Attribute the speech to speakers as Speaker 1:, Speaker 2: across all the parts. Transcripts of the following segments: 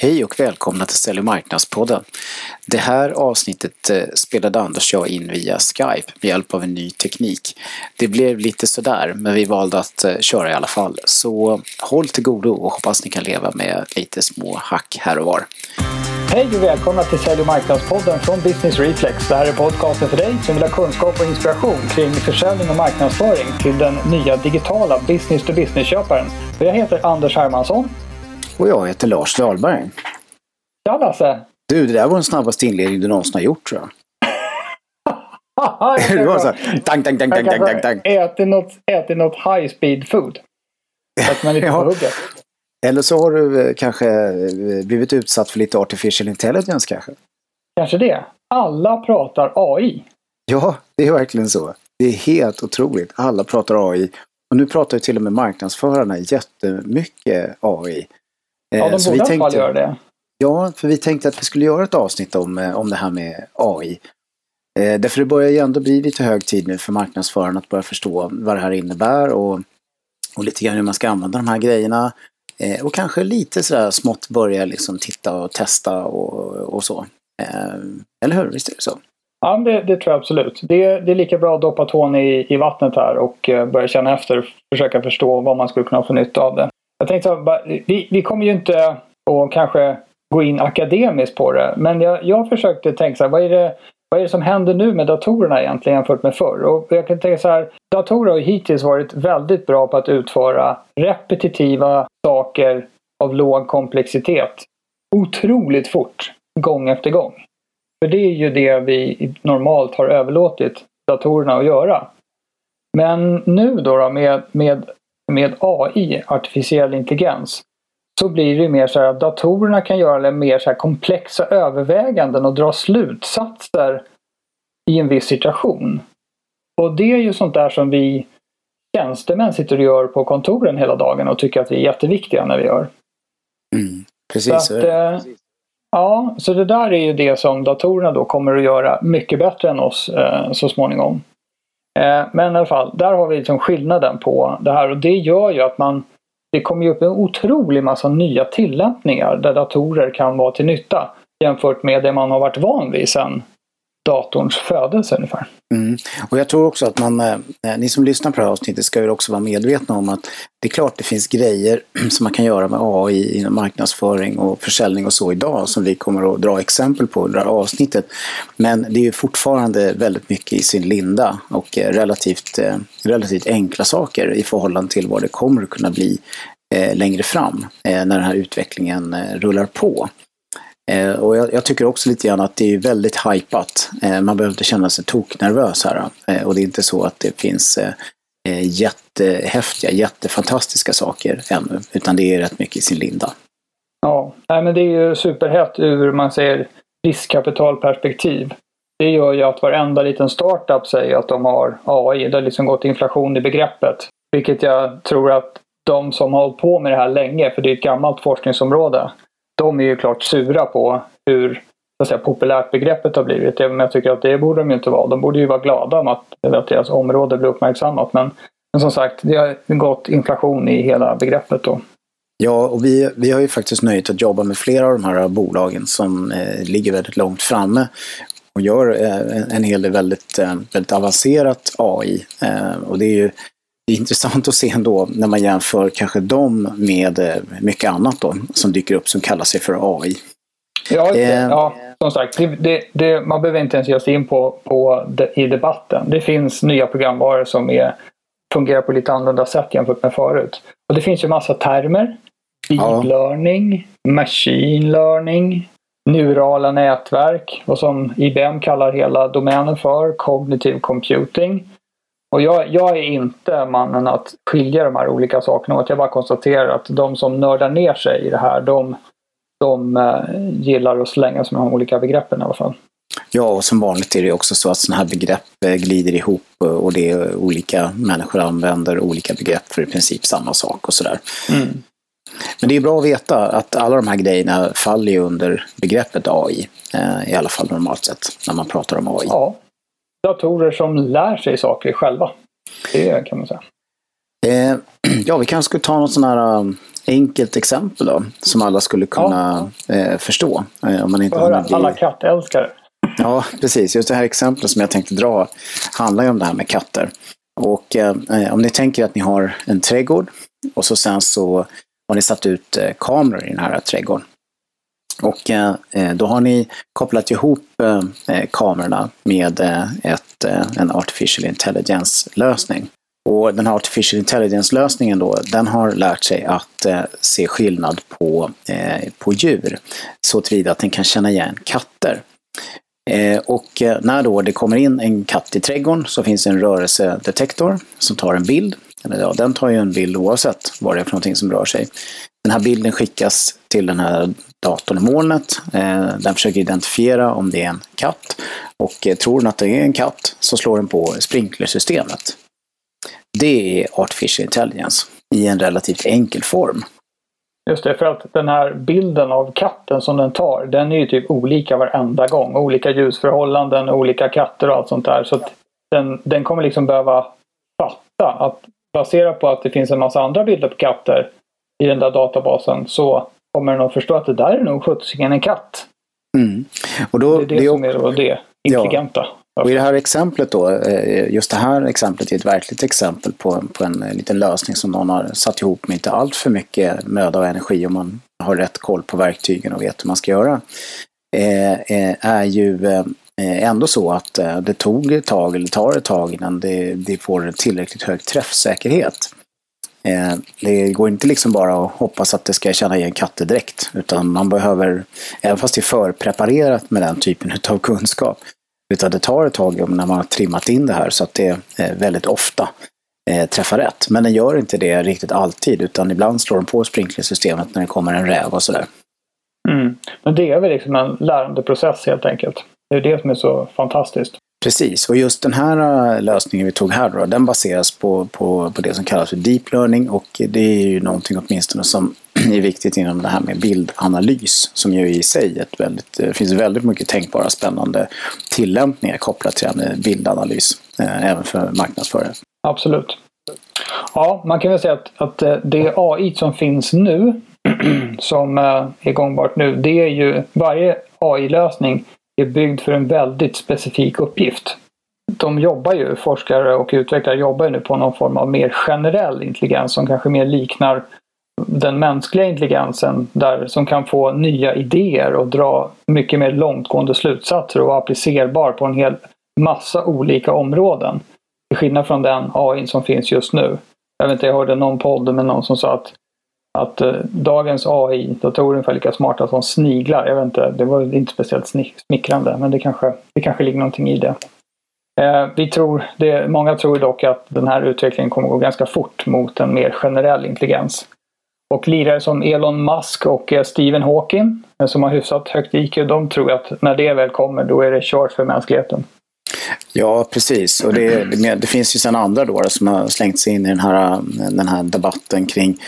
Speaker 1: Hej och välkomna till Sälj och marknadspodden. Det här avsnittet eh, spelade Anders och jag in via Skype med hjälp av en ny teknik. Det blev lite sådär, men vi valde att eh, köra i alla fall. Så håll till godo och hoppas ni kan leva med lite små hack här och var.
Speaker 2: Hej och välkomna till Sälj och marknadspodden från Business Reflex. Det här är podcasten för dig som vill ha kunskap och inspiration kring försäljning och marknadsföring till den nya digitala business-to-business-köparen. Jag heter Anders Hermansson
Speaker 1: och jag heter Lars Dahlberg.
Speaker 2: Tja Lasse!
Speaker 1: Du, det där var den snabbaste inledning du någonsin har gjort tror jag. det var så här, dang, dang, dang, dang, dang, dang, dang.
Speaker 2: Ätit något, ätit något high speed food. Så att man inte ja. hugget.
Speaker 1: Eller så har du eh, kanske eh, blivit utsatt för lite artificial intelligence kanske?
Speaker 2: Kanske det. Alla pratar AI.
Speaker 1: Ja, det är verkligen så. Det är helt otroligt. Alla pratar AI. Och nu pratar ju till och med marknadsförarna jättemycket AI.
Speaker 2: Ja, de borde i alla fall göra det.
Speaker 1: Ja, för vi tänkte att vi skulle göra ett avsnitt om, eh, om det här med AI. Eh, därför det börjar ju ändå bli lite hög tid nu för marknadsförarna att börja förstå vad det här innebär och, och lite grann hur man ska använda de här grejerna. Eh, och kanske lite sådär smått börja liksom titta och testa och, och så. Eh, eller hur? Visst är det så?
Speaker 2: Ja, det, det, tror jag absolut. Det, det, är lika bra att doppa tån i, i vattnet här och eh, börja känna efter och försöka förstå vad man skulle kunna få nytta av det. Jag tänkte så vi, vi kommer ju inte att kanske gå in akademiskt på det, men jag, jag försökte tänka så här, vad är, det, vad är det som händer nu med datorerna egentligen jämfört med förr? Och jag kan tänka så här, datorer har hittills varit väldigt bra på att utföra repetitiva saker av låg komplexitet otroligt fort, gång efter gång. För det är ju det vi normalt har överlåtit datorerna att göra. Men nu då, då med, med med AI, artificiell intelligens, så blir det mer så att datorerna kan göra mer så komplexa överväganden och dra slutsatser i en viss situation. Och det är ju sånt där som vi tjänstemän sitter och gör på kontoren hela dagen och tycker att vi är jätteviktiga när vi gör.
Speaker 1: Mm, precis. Så att,
Speaker 2: eh, ja, så det där är ju det som datorerna då kommer att göra mycket bättre än oss eh, så småningom. Eh, men i alla fall, där har vi liksom skillnaden på det här. Och det gör ju att man det kommer ju upp en otrolig massa nya tillämpningar där datorer kan vara till nytta jämfört med det man har varit van vid sedan datorns födelse ungefär.
Speaker 1: Mm. Och jag tror också att man, eh, eh ni som lyssnar på det här avsnittet ska ju också vara medvetna om att det är klart det finns grejer som man kan göra med AI inom marknadsföring och försäljning och så idag som vi kommer att dra exempel på under det här avsnittet. Men det är ju fortfarande väldigt mycket i sin linda och eh, relativt, eh, relativt enkla saker i förhållande till vad det kommer att kunna bli eh, längre fram eh, när den här utvecklingen rullar på. Eh, och jag, jag, tycker också lite grann att det är väldigt hypat. Eh, man behöver inte känna sig toknervös här. Eh, och det är inte så att det finns eh, eh, jättehäftiga, jättefantastiska saker ännu. Utan det är rätt mycket i sin linda.
Speaker 2: Ja, nej, men det är ju superhett ur man säger riskkapitalperspektiv. Det gör ju att varenda liten startup säger att de har AI. Det har liksom gått inflation i begreppet. Vilket jag tror att de som har hållit på med det här länge, för det är ett gammalt forskningsområde, de är ju klart sura på hur så att säga, populärt begreppet har blivit. Men jag tycker att det borde de ju inte vara. De borde ju vara glada om att, att deras område blir uppmärksammat. Men, men som sagt, det har gått inflation i hela begreppet då.
Speaker 1: Ja, och vi, vi har ju faktiskt nöjt att jobba med flera av de här bolagen som eh, ligger väldigt långt framme och gör eh, en hel del väldigt, eh, väldigt avancerat AI. Eh, och det är ju det är intressant att se ändå när man jämför kanske dem med eh, mycket annat då som dyker upp som kallar sig för AI.
Speaker 2: Ja, eh, ja som sagt, det, det, det, man behöver inte ens ge sig in på, på i debatten. Det finns nya programvaror som är, fungerar på lite annorlunda sätt jämfört med förut. Och det finns ju massa termer. Deep ja. learning, machine learning, neurala nätverk och som IBM kallar hela domänen för, cognitive computing. Och jag, jag, är inte mannen att skilja de här olika sakerna åt. Jag bara konstaterar att de som nördar ner sig i det här, de, de uh, gillar att slänga sig med de olika begreppen i alla fall.
Speaker 1: Ja, och som vanligt är det också så att sådana här begrepp eh, glider ihop eh, och det är olika människor använder olika begrepp för i princip samma sak och sådär. Mm. Men det är bra att veta att alla de här grejerna faller under begreppet AI, i alla fall normalt sett, när man pratar om AI.
Speaker 2: Ja, datorer som lär sig saker själva. Det kan man säga.
Speaker 1: Eh, ja, vi kanske skulle ta något sånt här um, enkelt exempel då, som alla skulle kunna ja. eh, förstå.
Speaker 2: Eh, om man inte Höra, bli... Alla kattälskare.
Speaker 1: Ja, precis. Just det här exemplet som jag tänkte dra handlar ju om det här med katter. Och eh, om ni tänker att ni har en trädgård och så sen så har ni satt ut eh, kameror i den här trädgården. Och eh, då har ni kopplat ihop eh, eh, kamerorna med ett, en artificial intelligence-lösning. Och den här artificial intelligence-lösningen då, den har lärt sig att eh, se skillnad på, eh, på djur. Så tillvida att den kan känna igen katter. Eh, och när då det kommer in en katt i trädgården så finns en rörelsedetektor som tar en bild. Eller ja, den tar ju en bild oavsett vad det är för någonting som rör sig. Den här bilden skickas till den här datorn i molnet. Eh, den försöker identifiera om det är en katt. Och eh, tror den att det är en katt så slår den på sprinklersystemet. Det är artificial intelligence i en relativt enkel form.
Speaker 2: Just det, för att den här bilden av katten som den tar, den är ju typ olika varenda gång. Olika ljusförhållanden, olika katter och allt sånt där. Så att den, den kommer liksom behöva fatta att baserat på att det finns en massa andra bilder på katter i den där databasen så kommer den att förstå att det där är nog sjuttsingen en katt.
Speaker 1: Mm. Och
Speaker 2: då, det är det, det som är då det intelligenta. Ja.
Speaker 1: Och i det här exemplet då, eh, just det här exemplet är ett verkligt exempel på, på en liten lösning som någon har satt ihop med inte allt för mycket möda och energi om man har rätt koll på verktygen och vet hur man ska göra. Eh, eh, är ju ändå så att det tog ett tag, eller tar ett tag innan det, det får tillräckligt hög träffsäkerhet. Eh, det går inte liksom bara att hoppas att det ska känna igen katter direkt, utan man behöver, även fast det är förpreparerat med den typen av kunskap, utan det tar ett tag när man har trimmat in det här så att det eh, väldigt ofta eh, träffar rätt. Men den gör inte det riktigt alltid, utan ibland slår den på sprinklersystemet när det kommer en räv och sådär.
Speaker 2: Mm. Men det är väl liksom en lärandeprocess helt enkelt. Det är det som är så fantastiskt.
Speaker 1: Precis, och just den här eh, lösningen vi tog här då, den baseras på, på, på det som kallas för deep learning och det är ju någonting åtminstone som är viktigt inom det här med bildanalys som ju i sig ett väldigt, det finns väldigt mycket tänkbara spännande tillämpningar kopplat till det här med bildanalys, eh, även för marknadsförare.
Speaker 2: Absolut. Ja, man kan väl säga att, att eh, det AI som finns nu, som är gångbart nu, det är ju varje AI-lösning är byggd för en väldigt specifik uppgift. De jobbar ju, forskare och utvecklare jobbar ju nu på någon form av mer generell intelligens som kanske mer liknar den mänskliga intelligensen där, som kan få nya idéer och dra mycket mer långtgående slutsatser och vara applicerbar på en hel massa olika områden. Till skillnad från den AI som finns just nu. Jag vet inte, jag hörde någon podd med någon som sa att att eh, dagens AI-datorer är ungefär lika smarta som sniglar. Jag vet inte, det var inte speciellt smickrande, men det kanske, det kanske ligger någonting i det. Eh, vi tror, det, många tror dock att den här utvecklingen kommer gå ganska fort mot en mer generell intelligens. Och lirare som Elon Musk och eh, Stephen Hawking, eh, som har hyfsat högt IQ, de tror att när det väl kommer, då är det kört för mänskligheten.
Speaker 1: Ja, precis. Och det, det, finns ju sedan andra då som har slängt sig in i den här, den här debatten kring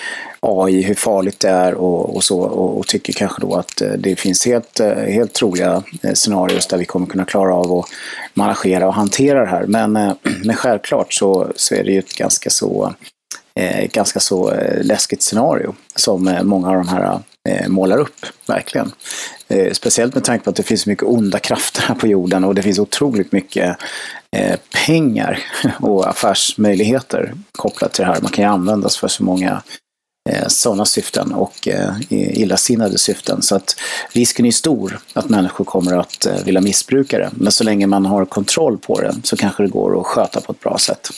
Speaker 1: AI, hur farligt det är och, och så. Och, och, tycker kanske då att eh, det finns helt, eh, helt troliga eh, scenarier där vi kommer kunna klara av att managera och hantera det här. Men, men självklart så, så är det ju ett ganska så, eh, ganska så eh, läskigt scenario som eh, många av de här eh, målar upp, verkligen. Eh, speciellt med tanke på att det finns mycket onda krafter här på jorden och det finns otroligt mycket eh, pengar och affärsmöjligheter kopplat till det här. Man kan ju användas för så många eh, sådana syften och eh, illasinnade syften. Så att risken är stor att människor kommer att eh, vilja missbruka det. Men så länge man har kontroll på det så kanske det går att sköta på ett bra sätt.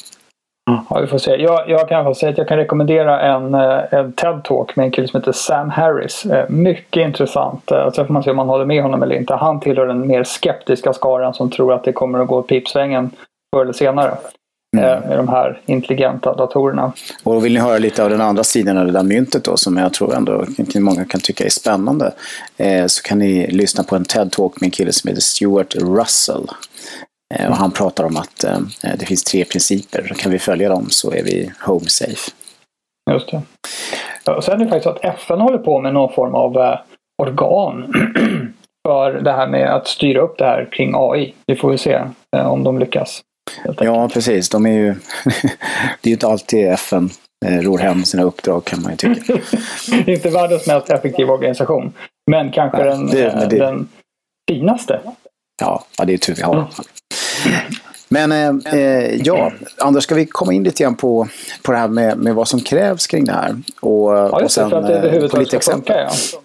Speaker 2: Ja, vi får se. Jag, jag kan säga att jag kan rekommendera en, eh, en TED-talk med en kille som heter Sam Harris. Eh, mycket intressant. Eh, sen får man se om man håller med honom eller inte. Han tillhör den mer skeptiska skaran som tror att det kommer att gå pipsvängen förr eller senare. Mm. Med de här intelligenta datorerna.
Speaker 1: Och vill ni höra lite av den andra sidan av det där myntet då, som jag tror ändå många kan tycka är spännande, så kan ni lyssna på en TED-talk med en kille som heter Stuart Russell. Eh, och han pratar om att eh, det finns tre principer. Kan vi följa dem så är vi home safe.
Speaker 2: Just det. Sen är det faktiskt så att FN håller på med någon form av eh, organ för det här med att styra upp det här kring AI. Vi får ju se om de lyckas.
Speaker 1: Ja, precis. De är ju... det är ju inte alltid FN ror hem sina uppdrag kan man ju tycka.
Speaker 2: det är inte världens mest effektiva organisation. Men kanske Nej, den, det, det... den finaste.
Speaker 1: Ja, ja, det är tur vi har. Mm. Men eh, eh, ja, Anders, ska vi komma in lite grann på, på det här med, med vad som krävs kring det här? Och,
Speaker 2: ja, just och sen, för att det eh, överhuvudtaget ska exempel. funka. Ja,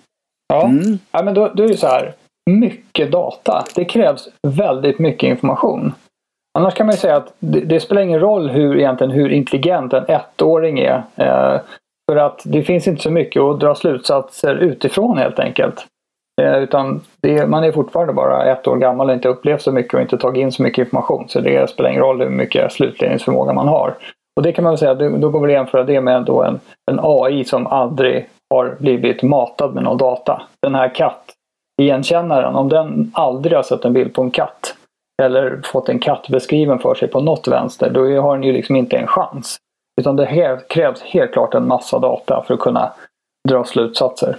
Speaker 2: ja. Mm. ja men då, då är det så här. Mycket data. Det krävs väldigt mycket information. Annars kan man ju säga att det, det, spelar ingen roll hur, egentligen, hur intelligent en ettåring är. Eh, för att det finns inte så mycket att dra slutsatser utifrån helt enkelt. Eh, utan det, man är fortfarande bara ett år gammal och inte upplevt så mycket och inte tagit in så mycket information. Så det spelar ingen roll hur mycket slutledningsförmåga man har. Och det kan man väl säga, då går vi att jämföra det med då en, en AI som aldrig har blivit matad med någon data. Den här kattigenkännaren, om den aldrig har sett en bild på en katt eller fått en katt beskriven för sig på något vänster, då har den ju liksom inte en chans. Utan det krävs helt klart en massa data för att kunna dra slutsatser.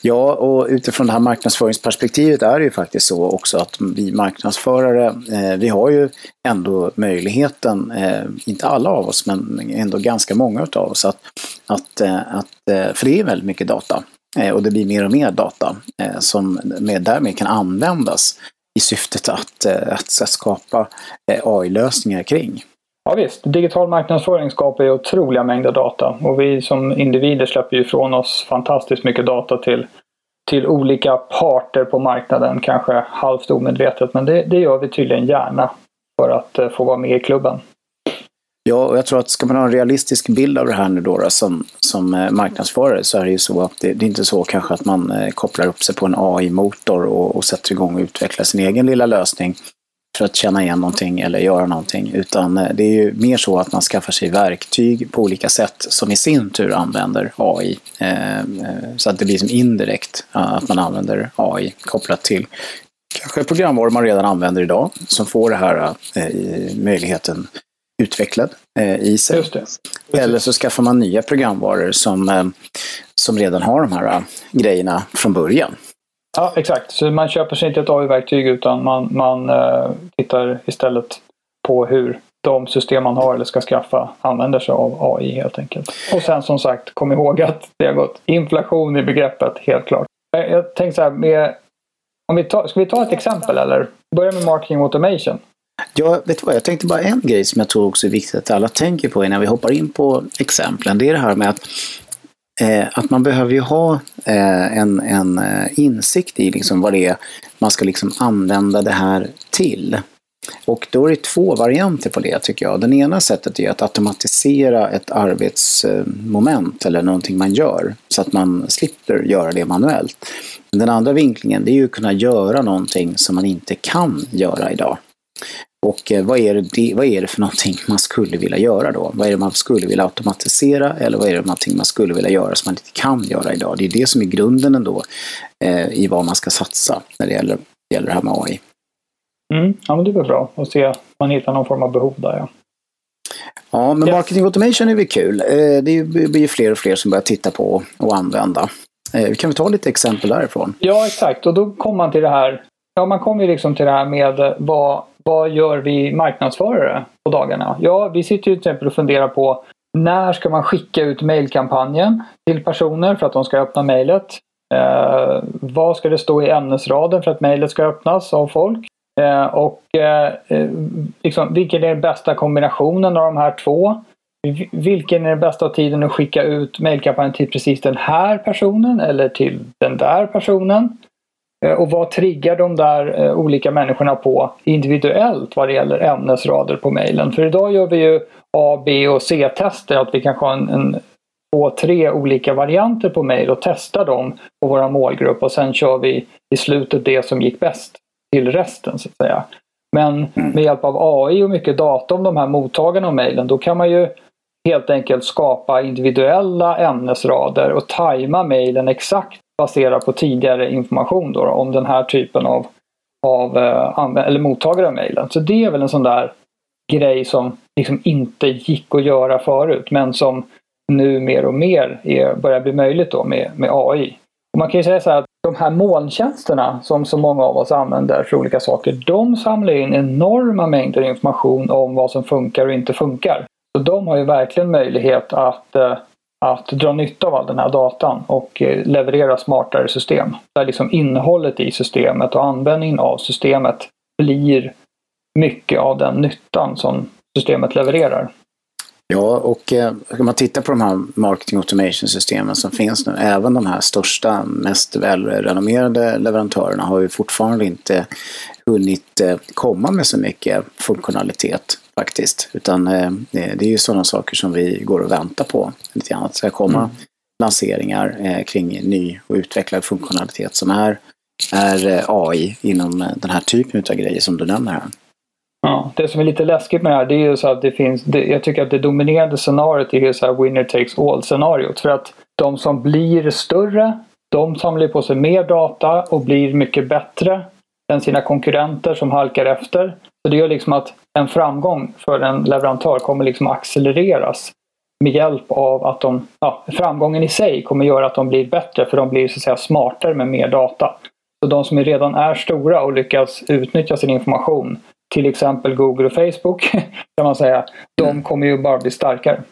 Speaker 1: Ja, och utifrån det här marknadsföringsperspektivet är det ju faktiskt så också att vi marknadsförare, eh, vi har ju ändå möjligheten, eh, inte alla av oss, men ändå ganska många av oss, att, att, eh, att eh, för det är väldigt mycket data eh, och det blir mer och mer data eh, som med, därmed kan användas i syftet att, att, att skapa AI-lösningar kring.
Speaker 2: Ja, visst, digital marknadsföring skapar ju otroliga mängder data. Och vi som individer släpper ju ifrån oss fantastiskt mycket data till, till olika parter på marknaden, kanske halvt omedvetet, men det, det gör vi tydligen gärna för att eh, få vara med i klubben.
Speaker 1: Ja, och jag tror att ska man ha en realistisk bild av det här nu då, då som, som eh, marknadsförare så är det ju så att det, det är inte så kanske att man eh, kopplar upp sig på en AI-motor och, och sätter igång och utvecklar sin egen lilla lösning för att känna igen någonting eller göra någonting. Utan eh, det är ju mer så att man skaffar sig verktyg på olika sätt som i sin tur använder AI. Eh, så att det blir som indirekt att man använder AI kopplat till kanske programvaror man redan använder idag som får det här eh, möjligheten utvecklad i sig. Eller så skaffar man nya programvaror som, som redan har de här grejerna från början.
Speaker 2: Ja, exakt. Så man köper sig inte ett AI-verktyg utan man, man eh, tittar istället på hur de system man har eller ska skaffa använder sig av AI helt enkelt. Och sen som sagt, kom ihåg att det har gått inflation i begreppet, helt klart. Eh, jag tänkte så här, med, om vi ta, ska vi ta ett exempel eller? Börja med marketing automation.
Speaker 1: Ja, vet du vad? Jag tänkte bara en grej som jag tror också är viktigt att alla tänker på innan vi hoppar in på exemplen. Det är det här med att eh, att man behöver ju ha eh, en, en eh, insikt i liksom vad det är man ska liksom använda det här till. Och då är det två varianter på det tycker jag. Den ena sättet är att automatisera ett arbetsmoment eller någonting man gör så att man slipper göra det manuellt. Den andra vinklingen det är ju att kunna göra någonting som man inte kan göra idag. Och eh, vad är, det, vad är det för någonting man skulle vilja göra då? Vad är det man skulle vilja automatisera eller vad är det någonting man skulle vilja göra som man inte kan göra idag? Det är det som är grunden ändå eh, i vad man ska satsa när det gäller, gäller det här med AI.
Speaker 2: Mm, ja, men det väl bra att se om man hittar någon form av behov där. Ja.
Speaker 1: Ja, men yes. marketing automation är väl kul. Eh, det blir ju fler och fler som börjar titta på och använda. Eh, kan vi ta lite exempel därifrån?
Speaker 2: Ja, exakt. Och då kommer man till det här. Ja, man kommer ju liksom till det här med vad vad gör vi marknadsförare på dagarna? Ja, vi sitter ju till exempel och funderar på när ska man skicka ut mejlkampanjen till personer för att de ska öppna mejlet? Eh, vad ska det stå i ämnesraden för att mejlet ska öppnas av folk? Eh, och eh, eh, liksom, vilken är den bästa kombinationen av de här två? Vilken är den bästa tiden att skicka ut mejlkampanjen till precis den här personen eller till den där personen? Eh, och vad triggar de där eh, olika människorna på individuellt vad det gäller ämnesrader på mejlen? För idag gör vi ju A, B och C-tester, att vi kanske har en, en två, tre olika varianter på mejl och testar dem på våra målgrupp och sen kör vi i slutet det som gick bäst till resten så att säga. Men mm. med hjälp av AI och mycket data om de här mottagarna av mejlen då kan man ju helt enkelt skapa individuella ämnesrader och tajma mejlen exakt baserat på tidigare information då, då, om den här typen av, av eh, eller mottagare av mejlen. Så det är väl en sån där grej som liksom inte gick att göra förut men som nu mer och mer är, börjar bli möjligt då med, med AI. Och man kan ju säga så här att de här molntjänsterna som så många av oss använder för olika saker, de samlar in enorma mängder information om vad som funkar och inte funkar. Så de har ju verkligen möjlighet att, eh, att dra nytta av all den här datan och eh, leverera smartare system. Där liksom innehållet i systemet och användningen av systemet blir mycket av den nyttan som systemet levererar.
Speaker 1: Ja, och eh, om man tittar på de här marketing automation-systemen som finns nu, även de här största, mest välrenommerade leverantörerna har ju fortfarande inte hunnit eh, komma med så mycket funktionalitet faktiskt. Utan eh, det är ju sådana saker som vi går och väntar på. Lite grann. Att det ska komma mm. lanseringar eh, kring ny och utvecklad funktionalitet som är, är AI inom den här typen av grejer som du nämner här.
Speaker 2: Ja, det som är lite läskigt med det här det är ju så att det finns, det, jag tycker att det dominerande scenariot är ju så här winner takes all scenariot. För att de som blir större, de samlar på sig mer data och blir mycket bättre än sina konkurrenter som halkar efter. Så det gör liksom att en framgång för en leverantör kommer liksom accelereras med hjälp av att de, ja, framgången i sig kommer göra att de blir bättre för de blir så att säga smartare med mer data. Så de som redan är stora och lyckas utnyttja sin information till exempel Google och Facebook, kan man säga, de mm. kommer ju bara bli starkare.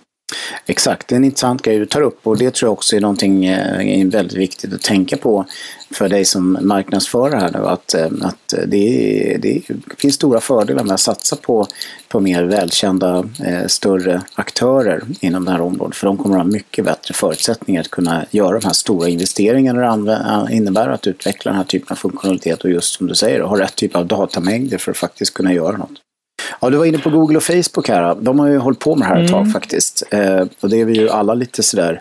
Speaker 1: Exakt, det är en intressant grej du tar upp och det tror jag också är någonting eh, är väldigt viktigt att tänka på för dig som marknadsförare här nu att, eh, att det, det finns stora fördelar med att satsa på, på mer välkända eh, större aktörer inom det här området för de kommer att ha mycket bättre förutsättningar att kunna göra de här stora investeringarna det innebär att utveckla den här typen av funktionalitet och just som du säger ha rätt typ av datamängder för att faktiskt kunna göra något. Ja, du var inne på Google och Facebook här. De har ju hållit på med det här ett tag mm. faktiskt. Eh, och det är vi ju alla lite sådär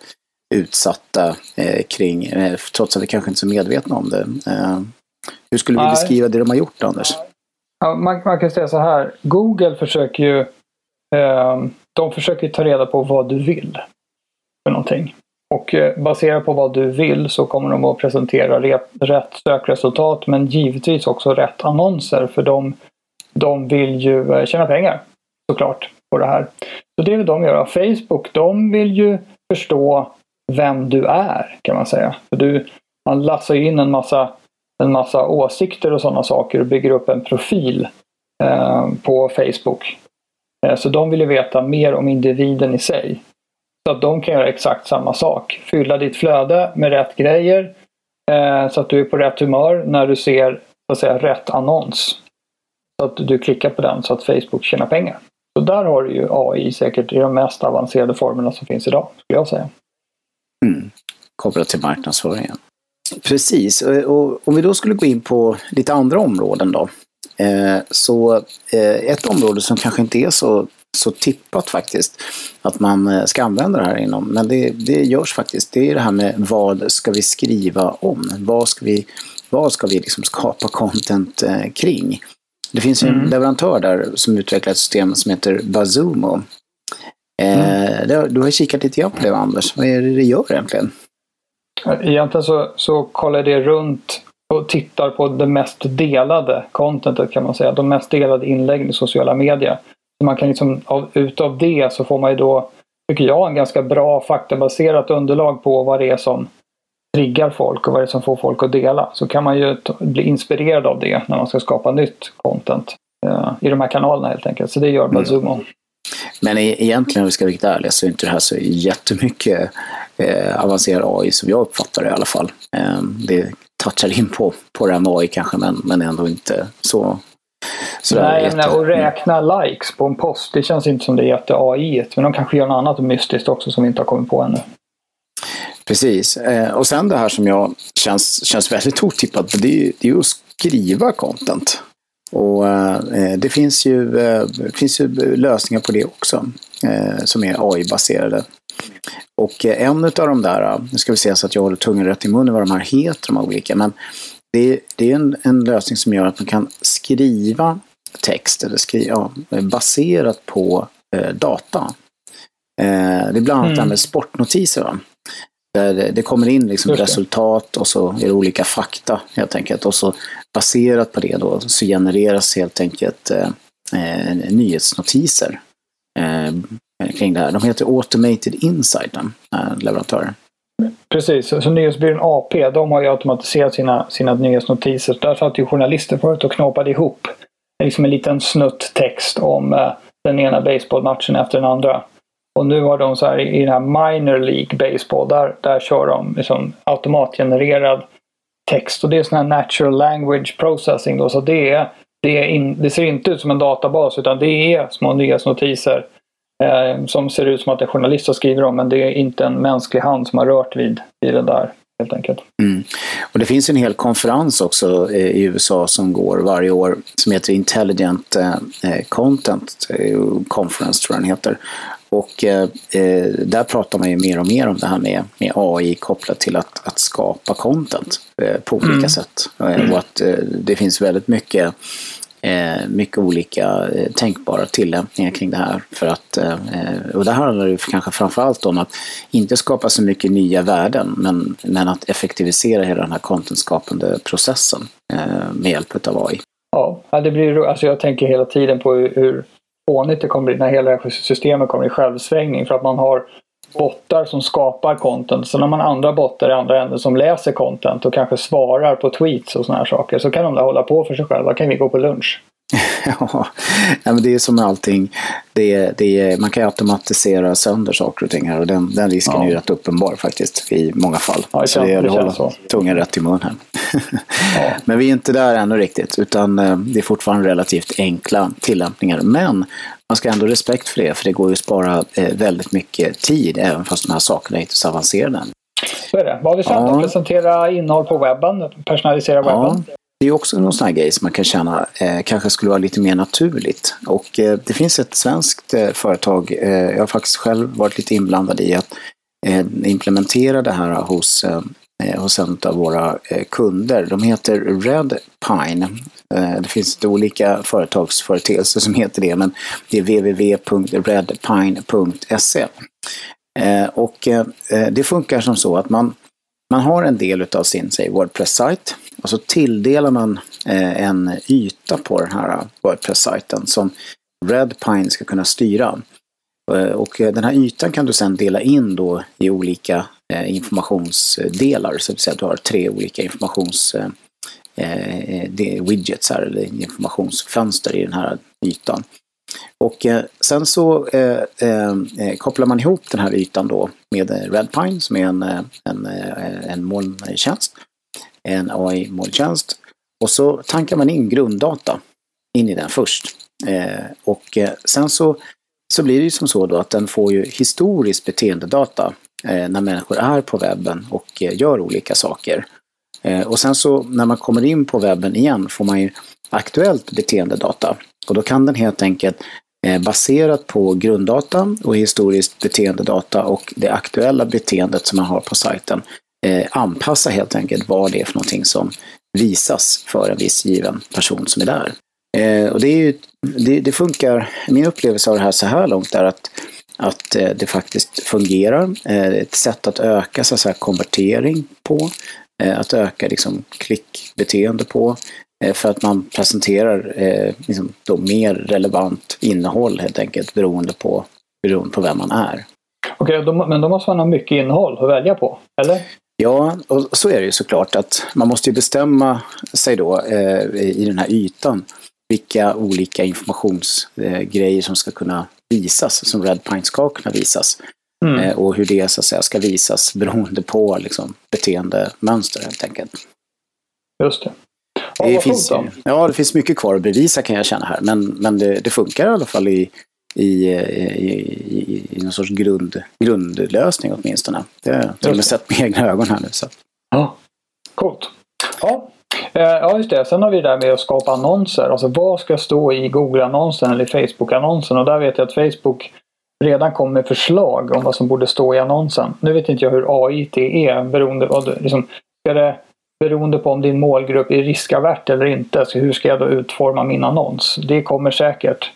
Speaker 1: utsatta eh, kring, eh, trots att vi kanske inte är så medvetna om det. Eh, hur skulle vi beskriva det de har gjort, Anders?
Speaker 2: Ja, man, man, kan säga så här. Google försöker ju eh, de försöker ta reda på vad du vill för någonting. Och eh, baserat på vad du vill så kommer de att presentera rätt sökresultat men givetvis också rätt annonser för de de vill ju eh, tjäna pengar såklart på det här. Så det vill de göra. Facebook, de vill ju förstå vem du är kan man säga. För du, man lassar in en massa, en massa åsikter och sådana saker och bygger upp en profil eh, på Facebook. Eh, så de vill ju veta mer om individen i sig. Så att de kan göra exakt samma sak. Fylla ditt flöde med rätt grejer eh, så att du är på rätt humör när du ser så att säga, rätt annons. Så att du klickar på den så att Facebook tjänar pengar. Så där har du ju AI säkert i de mest avancerade formerna som finns idag, skulle jag säga.
Speaker 1: Mm. Kopplat till marknadsföringen. Precis, och om vi då skulle gå in på lite andra områden då. Eh, så eh, ett område som kanske inte är så, så tippat faktiskt att man eh, ska använda det här inom, men det, det görs faktiskt, det är det här med vad ska vi skriva om? Vad ska vi, vad ska vi liksom skapa content kring? Det finns en mm. leverantör där som utvecklar ett system som heter Bazumo. Eh, mm. Du har kikat lite grann på det, Anders. Vad är det det gör egentligen?
Speaker 2: Egentligen så, så kollar det runt och tittar på det mest delade contentet kan man säga. De mest delade inläggen i sociala medier. Så man kan liksom, av, utav det så får man ju då, tycker jag, en ganska bra faktabaserat underlag på vad det är som triggar folk och vad det är som får folk att dela. Så kan man ju bli inspirerad av det när man ska skapa nytt content eh, i de här kanalerna helt enkelt. Så det gör Bazumo. Mm.
Speaker 1: Men egentligen om vi ska vara riktigt ärliga så är inte det här så jättemycket eh, avancerad AI som jag uppfattar det i alla fall. Eh, det touchar in på, på det här med AI kanske men, men ändå inte så
Speaker 2: Nej, jätte... och räkna likes på en post, det känns inte som det är jätte-AI. Men de kanske gör något annat mystiskt också som vi inte har kommit på ännu.
Speaker 1: Precis. Eh, och sen det här som jag känns, känns väldigt otippat, det är, det är att skriva content. Och eh, det finns ju, eh, finns ju lösningar på det också, eh, som är AI-baserade. Och eh, en av de där, nu ska vi se så att jag håller tungan rätt i munnen vad de här heter, de här olika, men det är, det är en, en lösning som gör att man kan skriva text eller skriva, ja, baserat på eh, data. det är bland annat mm. det här med sportnotiser. Va? Där det kommer in liksom resultat och så är det olika fakta helt enkelt. Och så baserat på det då så genereras helt enkelt eh, eh nyhetsnotiser eh, kring det här. De heter Automated Insight, eh, leverantörer.
Speaker 2: Precis, så nyhetsbyrån AP de har ju automatiserat sina, sina nyhetsnotiser. Där satt ju journalister förut och knåpade ihop liksom en liten snutt text om eh, den ena baseballmatchen efter den andra. Och nu har de så här i den här minor League Baseball, där, där kör de liksom automatgenererad text. Och det är sån här natural language processing då, så det, är, det, är in, det ser inte ut som en databas utan det är små nyhetsnotiser eh, som ser ut som att en journalist har skrivit dem men det är inte en mänsklig hand som har rört vid, vid det där helt enkelt.
Speaker 1: Mm. Och det finns en hel konferens också eh, i USA som går varje år som heter Intelligent eh, eh, Content Conference tror jag den heter. Och eh, där pratar man ju mer och mer om det här med, med AI kopplat till att, att skapa content eh, på olika mm. sätt. och att eh, det finns väldigt mycket eh, mycket olika eh, tänkbara tillämpningar kring det här. För att, eh, och det handlar det kanske framförallt om att inte skapa så mycket nya värden men, men att effektivisera hela den här contentskapande processen eh, med hjälp av AI.
Speaker 2: Ja, det blir, alltså jag tänker hela tiden på hur fånigt det kommer bli när hela systemet kommer i självsvängning för att man har bottar som skapar content. Sen har man andra bottar i andra änden som läser content och kanske svarar på tweets och sådana här saker. Så kan de där hålla på för sig själva. kan vi gå på lunch.
Speaker 1: ja, men det är som med allting. Det är, det är, man kan ju automatisera sönder saker och ting här och den, den risken ja. är ju rätt uppenbar faktiskt i många fall. Ja, det så det gäller att hålla så. tungan rätt i mun här. ja. Men vi är inte där ännu riktigt utan eh, det är fortfarande relativt enkla tillämpningar. Men man ska ändå ha respekt för det, för det går ju att spara eh, väldigt mycket tid, även fast de här sakerna är inte så avancerade.
Speaker 2: Så är det. Vad har vi sagt? Ja. Presentera innehåll på webben, personalisera webben. Ja.
Speaker 1: Det är också någon sån här grej som man kan känna eh, kanske skulle vara lite mer naturligt. Och eh, det finns ett svenskt eh, företag, eh, jag har faktiskt själv varit lite inblandad i att eh, implementera det här hos, eh, eh hos en av våra eh, kunder. De heter Red Pine. Eh, det finns lite olika företagsföreteelser som heter det, men det är www.redpine.se. Och det funkar som så att man, man har en del av sin Wordpress-sajt och så tilldelar man eh, en yta på den här Wordpress-sajten som Redpine ska kunna styra. Eh, och eh, den här ytan kan du sedan dela in då i olika informationsdelar. Så att säga att du har tre olika informations widgets här, eller informationsfönster i den här ytan. Och sen så kopplar man ihop den här ytan då med Redpine som är en, en, en molntjänst en AI-molntjänst. Och så tankar man in grunddata in i den först. Eh, och eh, sen så, så blir det ju som så då att den får ju historiskt beteendedata eh, när människor är på webben och eh, gör olika saker. Eh, och sen så när man kommer in på webben igen får man ju aktuellt beteendedata. Och då kan den helt enkelt eh, baserat på grunddata och historiskt beteendedata och det aktuella beteendet som man har på sajten eh, anpassa helt enkelt vad det är för någonting som visas för en viss given person som är där. Eh, och det, är ju, det, det, funkar, min upplevelse av det här så här långt är att, att eh, det faktiskt fungerar. Eh, ett sätt att öka så att säga, konvertering på, eh, att öka liksom, klickbeteende på, eh, för att man presenterar eh, liksom, då mer relevant innehåll helt enkelt beroende på, beroende på vem man är.
Speaker 2: Okej, okay, men då måste man ha mycket innehåll att välja på, eller?
Speaker 1: Ja, och så är det ju såklart att man måste ju bestämma sig då eh, i den här ytan vilka olika informationsgrejer eh, som ska kunna visas, som Red ska kunna visas. Mm. Eh, och hur det så att säga ska visas beroende på liksom, beteendemönster helt enkelt.
Speaker 2: Just det.
Speaker 1: Ja, det finns, ja, det finns mycket kvar att bevisa kan jag känna här, men, men det, det funkar i alla fall i, i, i, i, i någon sorts grund, grundlösning åtminstone. Det har jag sett med egna ögon här nu. Så.
Speaker 2: Ja, coolt. Ja. Eh, ja, just det. Sen har vi det där med att skapa annonser. Alltså vad ska stå i Google-annonsen eller Facebook-annonsen? Och där vet jag att Facebook redan kom med förslag om vad som borde stå i annonsen. Nu vet inte jag hur AI är beroende, liksom, ska det, beroende på om din målgrupp är riskavert eller inte. Så hur ska jag då utforma min annons? Det kommer säkert.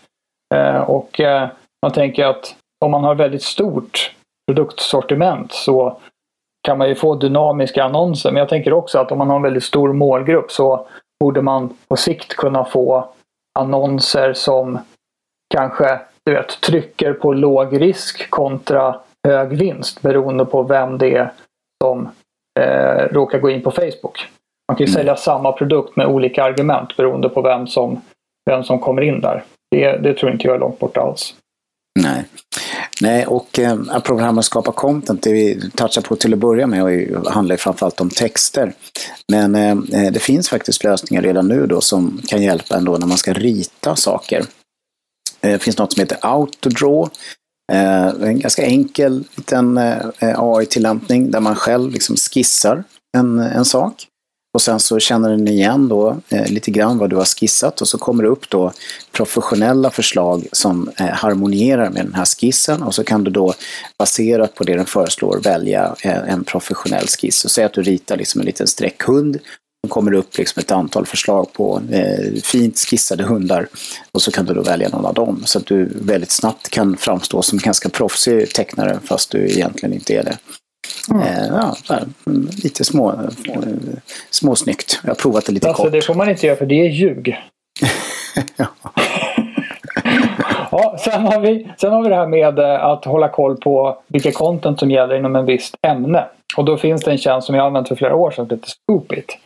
Speaker 2: Eh, och eh, man tänker att om man har väldigt stort produktsortiment så kan man ju få dynamiska annonser. Men jag tänker också att om man har en väldigt stor målgrupp så borde man på sikt kunna få annonser som kanske du vet, trycker på låg risk kontra hög vinst beroende på vem det är som eh, råkar gå in på Facebook. Man kan ju mm. sälja samma produkt med olika argument beroende på vem som, vem som kommer in där. Det, det tror inte jag är långt bort alls.
Speaker 1: Nej. Nej, och eh, apropå det här med att skapa content, det vi touchar på till att börja med och handlar framförallt om texter. Men eh, eh, det finns faktiskt lösningar redan nu då som kan hjälpa ändå när man ska rita saker. Eh, det finns något som heter Autodraw. Eh, en ganska enkel liten eh, AI-tillämpning där man själv liksom skissar en, en sak. Och sen så känner den igen då eh, lite grann vad du har skissat och så kommer det upp då professionella förslag som eh, harmonierar med den här skissen och så kan du då baserat på det den föreslår välja eh, en professionell skiss. Så säg att du ritar liksom en liten streckhund så kommer det upp liksom ett antal förslag på eh, fint skissade hundar och så kan du då välja någon av dem. Så att du väldigt snabbt kan framstå som en ganska proffsig tecknare fast du egentligen inte är det. Mm. Eh, ja, här, mm, lite små, eh, småsnyggt. Jag har provat det lite
Speaker 2: alltså,
Speaker 1: kort.
Speaker 2: Det får man inte göra för det är ljug. ja. ja, sen, har vi, sen har vi det här med eh, att hålla koll på vilka content som gäller inom en visst ämne. Och då finns det en tjänst som jag använt för flera år sedan som heter Spoopit.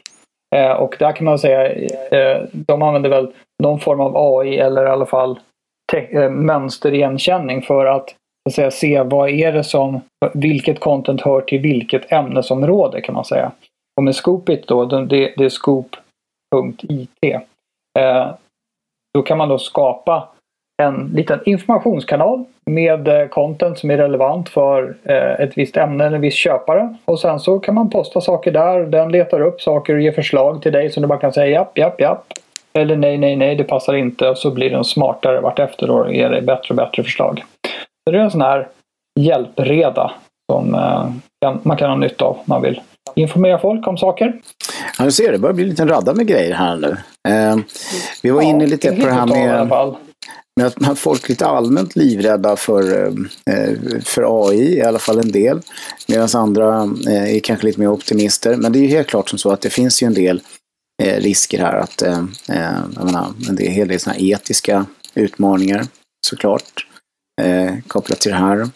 Speaker 2: Eh, och där kan man säga, eh, de använder väl någon form av AI eller i alla fall eh, mönsterigenkänning för att att säga, se vad är det som, vilket content hör till vilket ämnesområde kan man säga. Och med Scoopit då, det, det är scoop.it. Eh, då kan man då skapa en liten informationskanal med eh, content som är relevant för eh, ett visst ämne eller en viss köpare. Och sen så kan man posta saker där. Den letar upp saker och ger förslag till dig som du bara kan säga japp, japp, japp. Eller nej, nej, nej, det passar inte. Och så blir den smartare vartefter och ger dig bättre och bättre förslag. Så det är en sån här hjälpreda som eh, man kan ha nytta av om man vill informera folk om saker.
Speaker 1: Ja, du ser, det börjar bli en liten radda med grejer här nu. Eh, vi var ja, inne lite på det här med, med att folk är lite allmänt livrädda för, eh, för AI, i alla fall en del. Medan andra eh, är kanske lite mer optimister. Men det är ju helt klart som så att det finns ju en del eh, risker här. Att, eh, jag menar, en hel del såna etiska utmaningar såklart eh, kopplat till det här.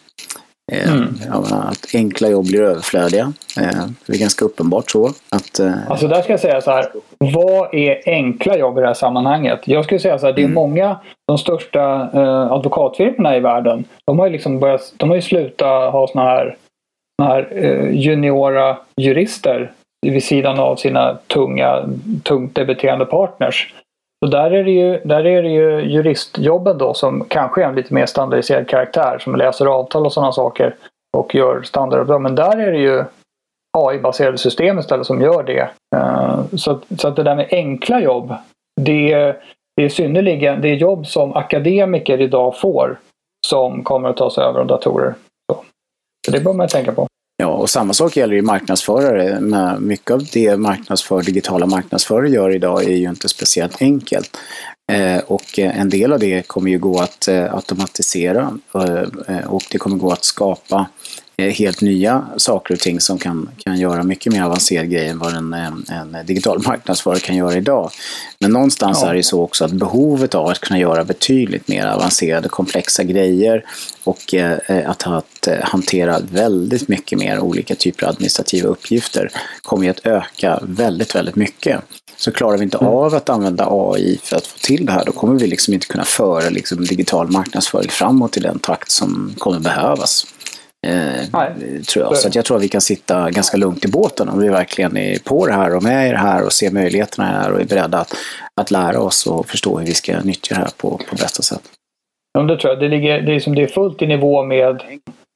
Speaker 1: Eh, mm. att enkla jobb blir överflödiga. Eh, det är ganska uppenbart så. Att,
Speaker 2: eh, alltså där ska jag säga så här. Vad är enkla jobb i det här sammanhanget? Jag skulle säga så här. Det är mm. många, de största eh, advokatfirmorna i världen. De har ju liksom börjat, de har ju slutat ha såna här, såna här eh, juniora jurister vid sidan av sina tunga, tungt debiterande partners. Så där är, det ju, där är det ju juristjobben då som kanske är en lite mer standardiserad karaktär som läser avtal och sådana saker och gör standarduppdrag. Men där är det ju AI-baserade system istället som gör det. Eh, så att, så att det där med enkla jobb, det, det är synnerligen det är jobb som akademiker idag får som kommer att tas över av datorer. Så, så det bör man tänka på.
Speaker 1: Ja, och samma sak gäller ju marknadsförare. Mycket av det marknadsför, digitala marknadsförare gör idag är ju inte speciellt enkelt. Eh, och en del av det kommer ju gå att eh, automatisera eh, och det kommer gå att skapa helt nya saker och ting som kan, kan göra mycket mer avancerade grejer än vad en, en digital marknadsförare kan göra idag. Men någonstans ja. är det så också att behovet av att kunna göra betydligt mer avancerade, komplexa grejer och eh, att, att hantera väldigt mycket mer olika typer av administrativa uppgifter kommer att öka väldigt, väldigt mycket. Så klarar vi inte mm. av att använda AI för att få till det här, då kommer vi liksom inte kunna föra liksom, digital marknadsföring framåt i den takt som kommer behövas. Eh, tror jag. Så jag tror att vi kan sitta ganska lugnt i båten om vi verkligen är på det här och med i det här och ser möjligheterna här och är beredda att, att lära oss och förstå hur vi ska nyttja det här på, på bästa sätt.
Speaker 2: Ja, det tror jag. Det, ligger, det, är som det är fullt i nivå med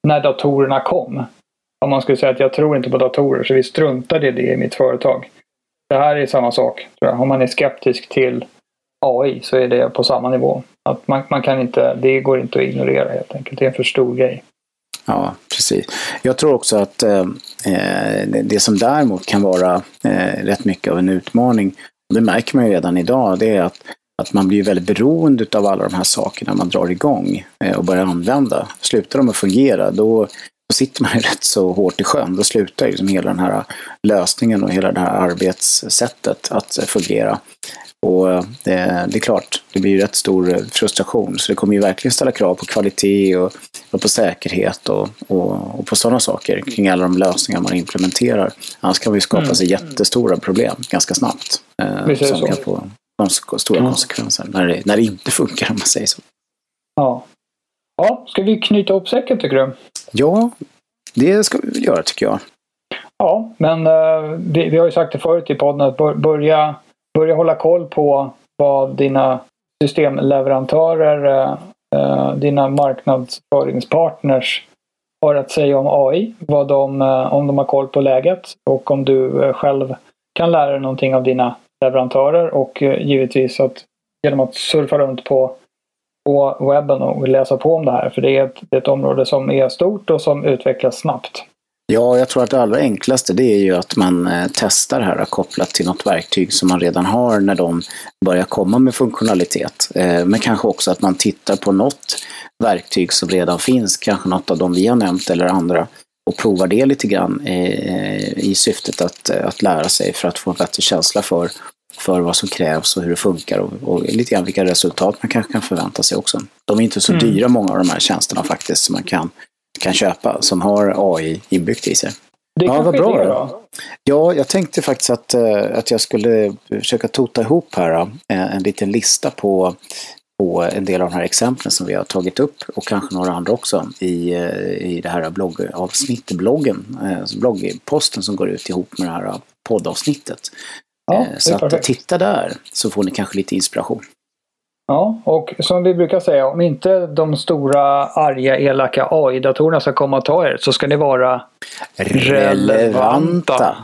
Speaker 2: när datorerna kom. Om man skulle säga att jag tror inte på datorer så vi struntade i det i mitt företag. Det här är samma sak. Tror jag. Om man är skeptisk till AI så är det på samma nivå. Att man, man kan inte, det går inte att ignorera helt enkelt. Det är en för stor grej.
Speaker 1: Ja, precis. Jag tror också att eh, eh, det som däremot kan vara eh, rätt mycket av en utmaning, och det märker man ju redan idag, det är att, att man blir väldigt beroende av alla de här sakerna man drar igång eh, och börjar använda. Slutar de att fungera, då, då sitter man ju rätt så hårt i sjön. Då slutar liksom hela den här lösningen och hela det här arbetssättet att fungera. Och det, det, är klart, det blir ju rätt stor frustration. Så det kommer ju verkligen ställa krav på kvalitet och, och på säkerhet och, och, och, på sådana saker kring alla de lösningar man implementerar. Annars kan vi skapa mm. sig jättestora problem ganska snabbt. Eh, som så. kan få stora mm. konsekvenser när det, när det inte funkar om man säger så.
Speaker 2: Ja. Ja, ska vi knyta ihop säcken tycker du?
Speaker 1: Ja, det ska vi väl göra tycker jag.
Speaker 2: Ja, men uh, vi, vi, har ju sagt det förut i podden att börja, börja hålla koll på vad dina systemleverantörer, eh, eh, dina marknadsföringspartners har att säga om AI. Vad de, eh, om de har koll på läget och om du själv kan lära dig någonting av dina leverantörer och givetvis att genom att surfa runt på på webben och läsa på om det här. För det är ett, det är ett område som är stort och som utvecklas snabbt.
Speaker 1: Ja, jag tror att det allra enklaste det är ju att man eh, testar det här kopplat till något verktyg som man redan har när de börjar komma med funktionalitet. Eh, men kanske också att man tittar på något verktyg som redan finns, kanske något av dem vi har nämnt eller andra och provar det lite grann eh, i syftet att, att lära sig för att få en bättre känsla för för vad som krävs och hur det funkar och, och lite grann vilka resultat man kanske kan förvänta sig också. De är inte så mm. dyra många av de här tjänsterna faktiskt som man kan, kan köpa som har AI inbyggt i sig.
Speaker 2: Det ja, vad bra. Det då.
Speaker 1: Ja, jag tänkte faktiskt att, eh, att jag skulle försöka tota ihop här eh, en liten lista på, på en del av de här exemplen som vi har tagit upp och kanske några andra också i, eh, i det här bloggavsnittet, bloggen, bloggposten som går ut ihop med det här poddavsnittet. Ja, så att titta där så får ni kanske lite inspiration.
Speaker 2: Ja, och som vi brukar säga, om inte de stora arga elaka AI-datorerna ska komma och ta er så ska ni vara relevanta. relevanta.